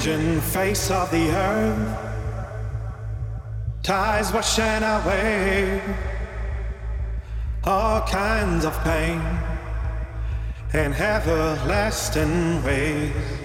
changing face of the earth, tides washing away all kinds of pain in everlasting ways.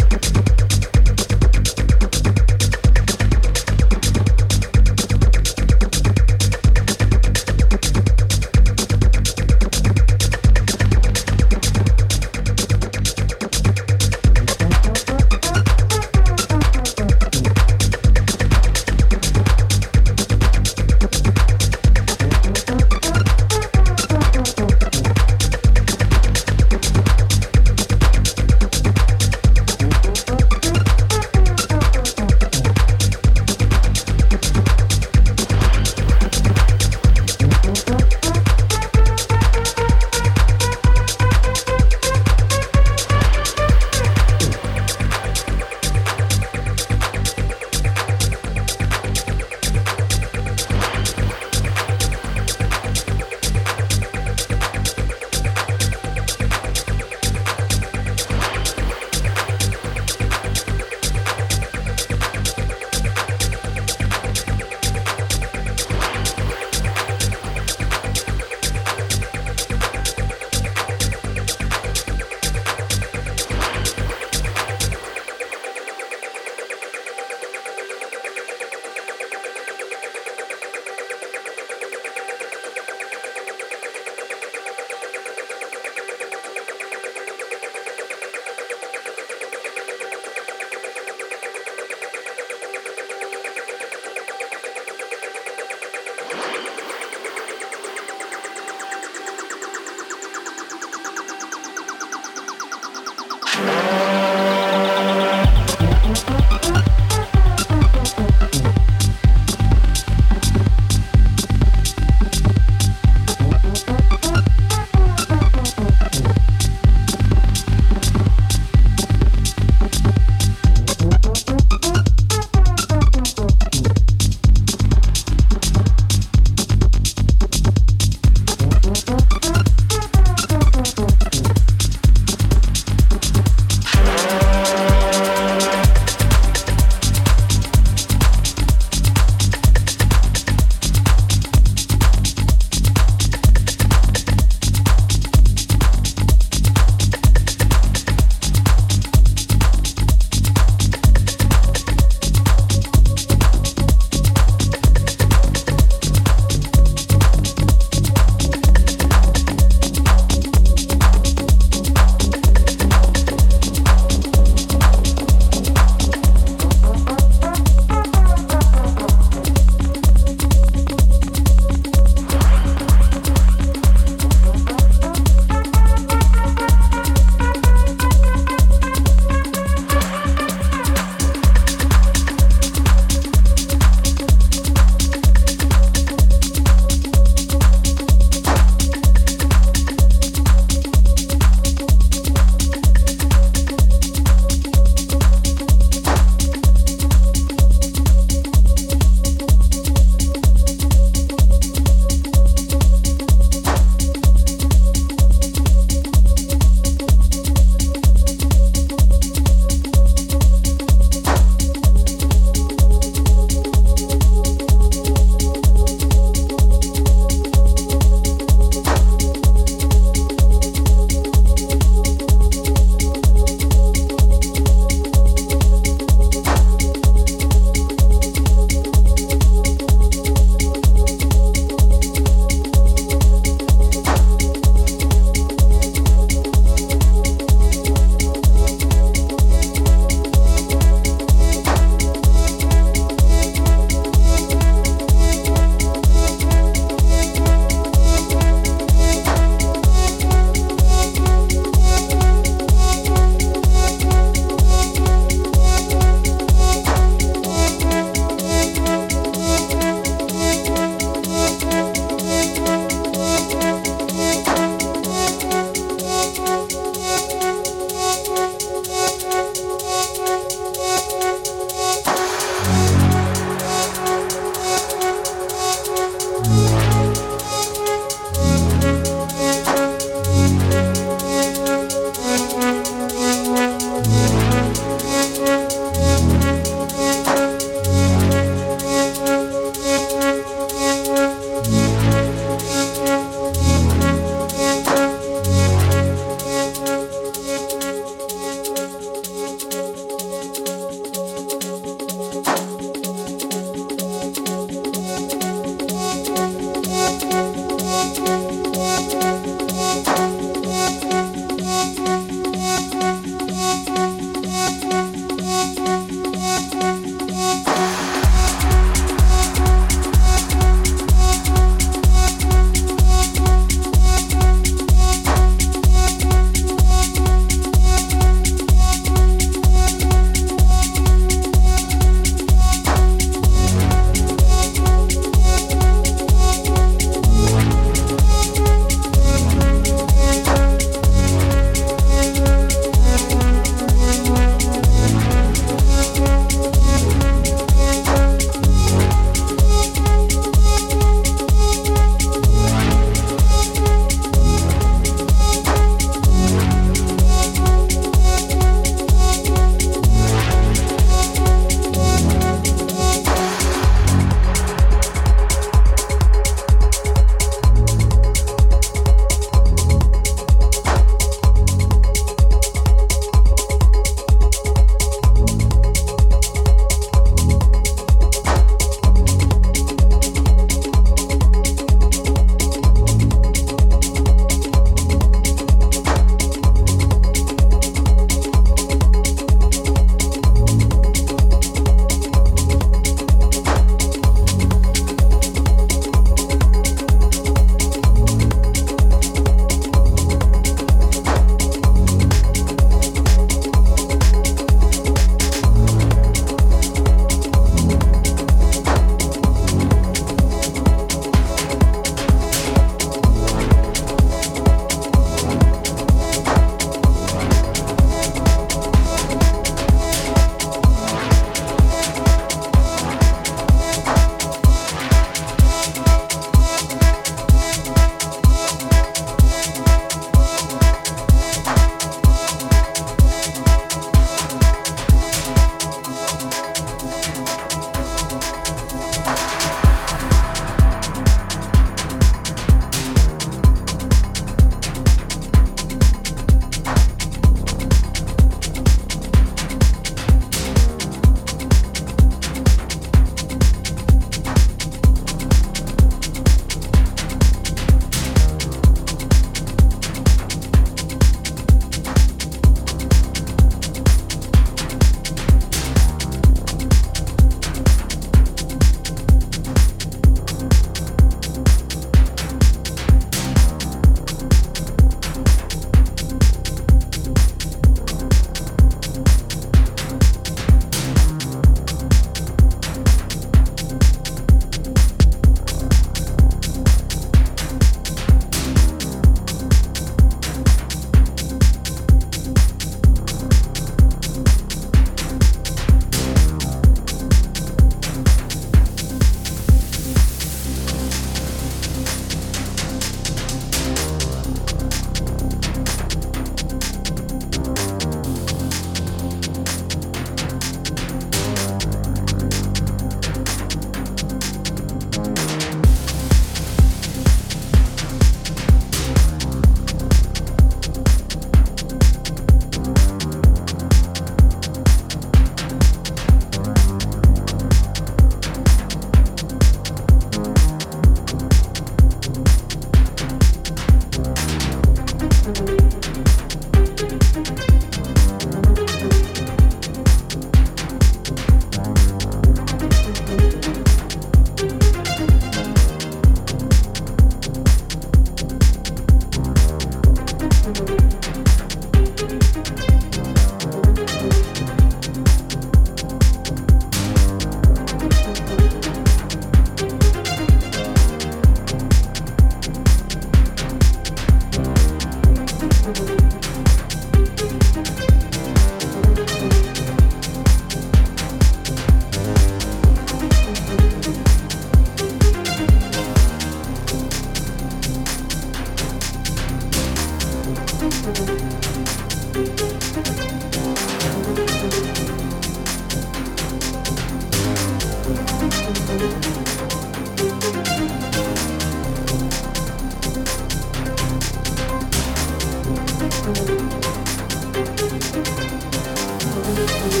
Thank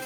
you.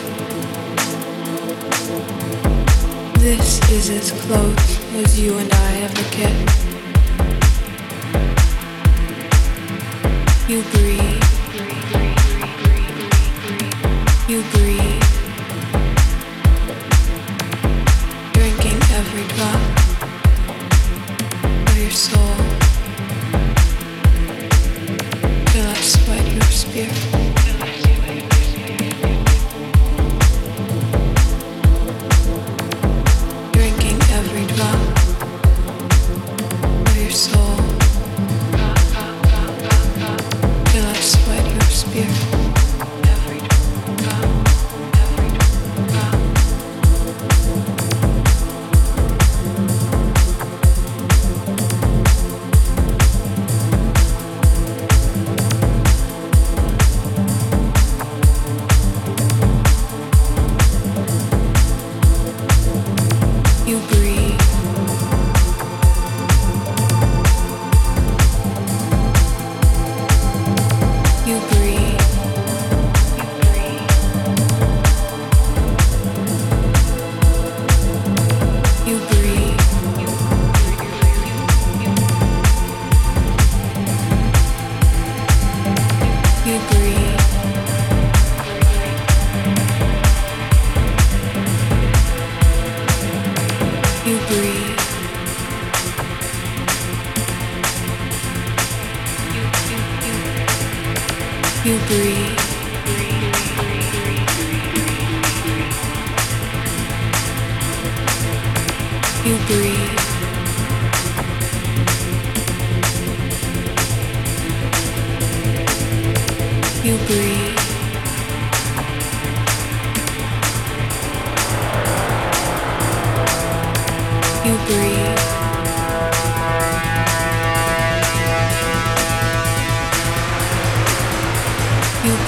This is as close as you and I ever get. You breathe. You breathe.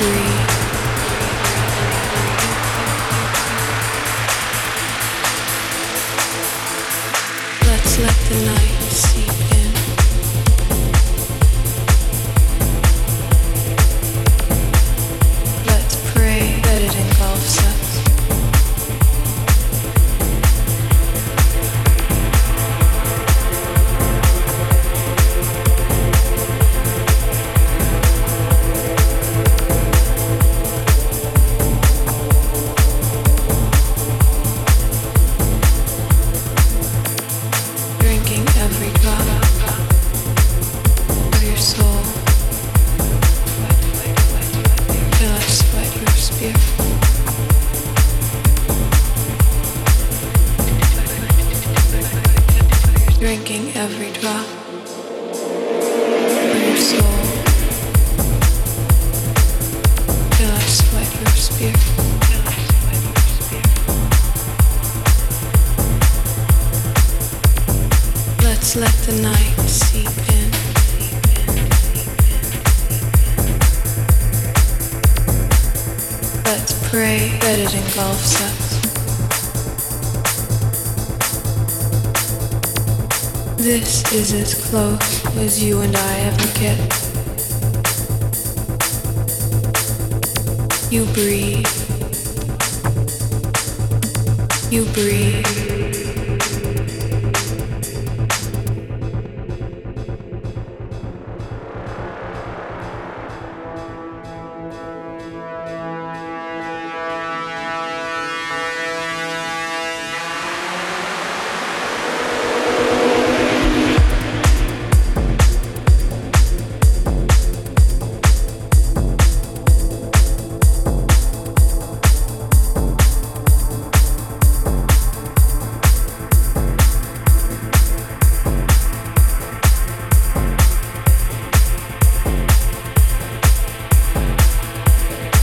Is close as you and I ever get. You breathe. You breathe.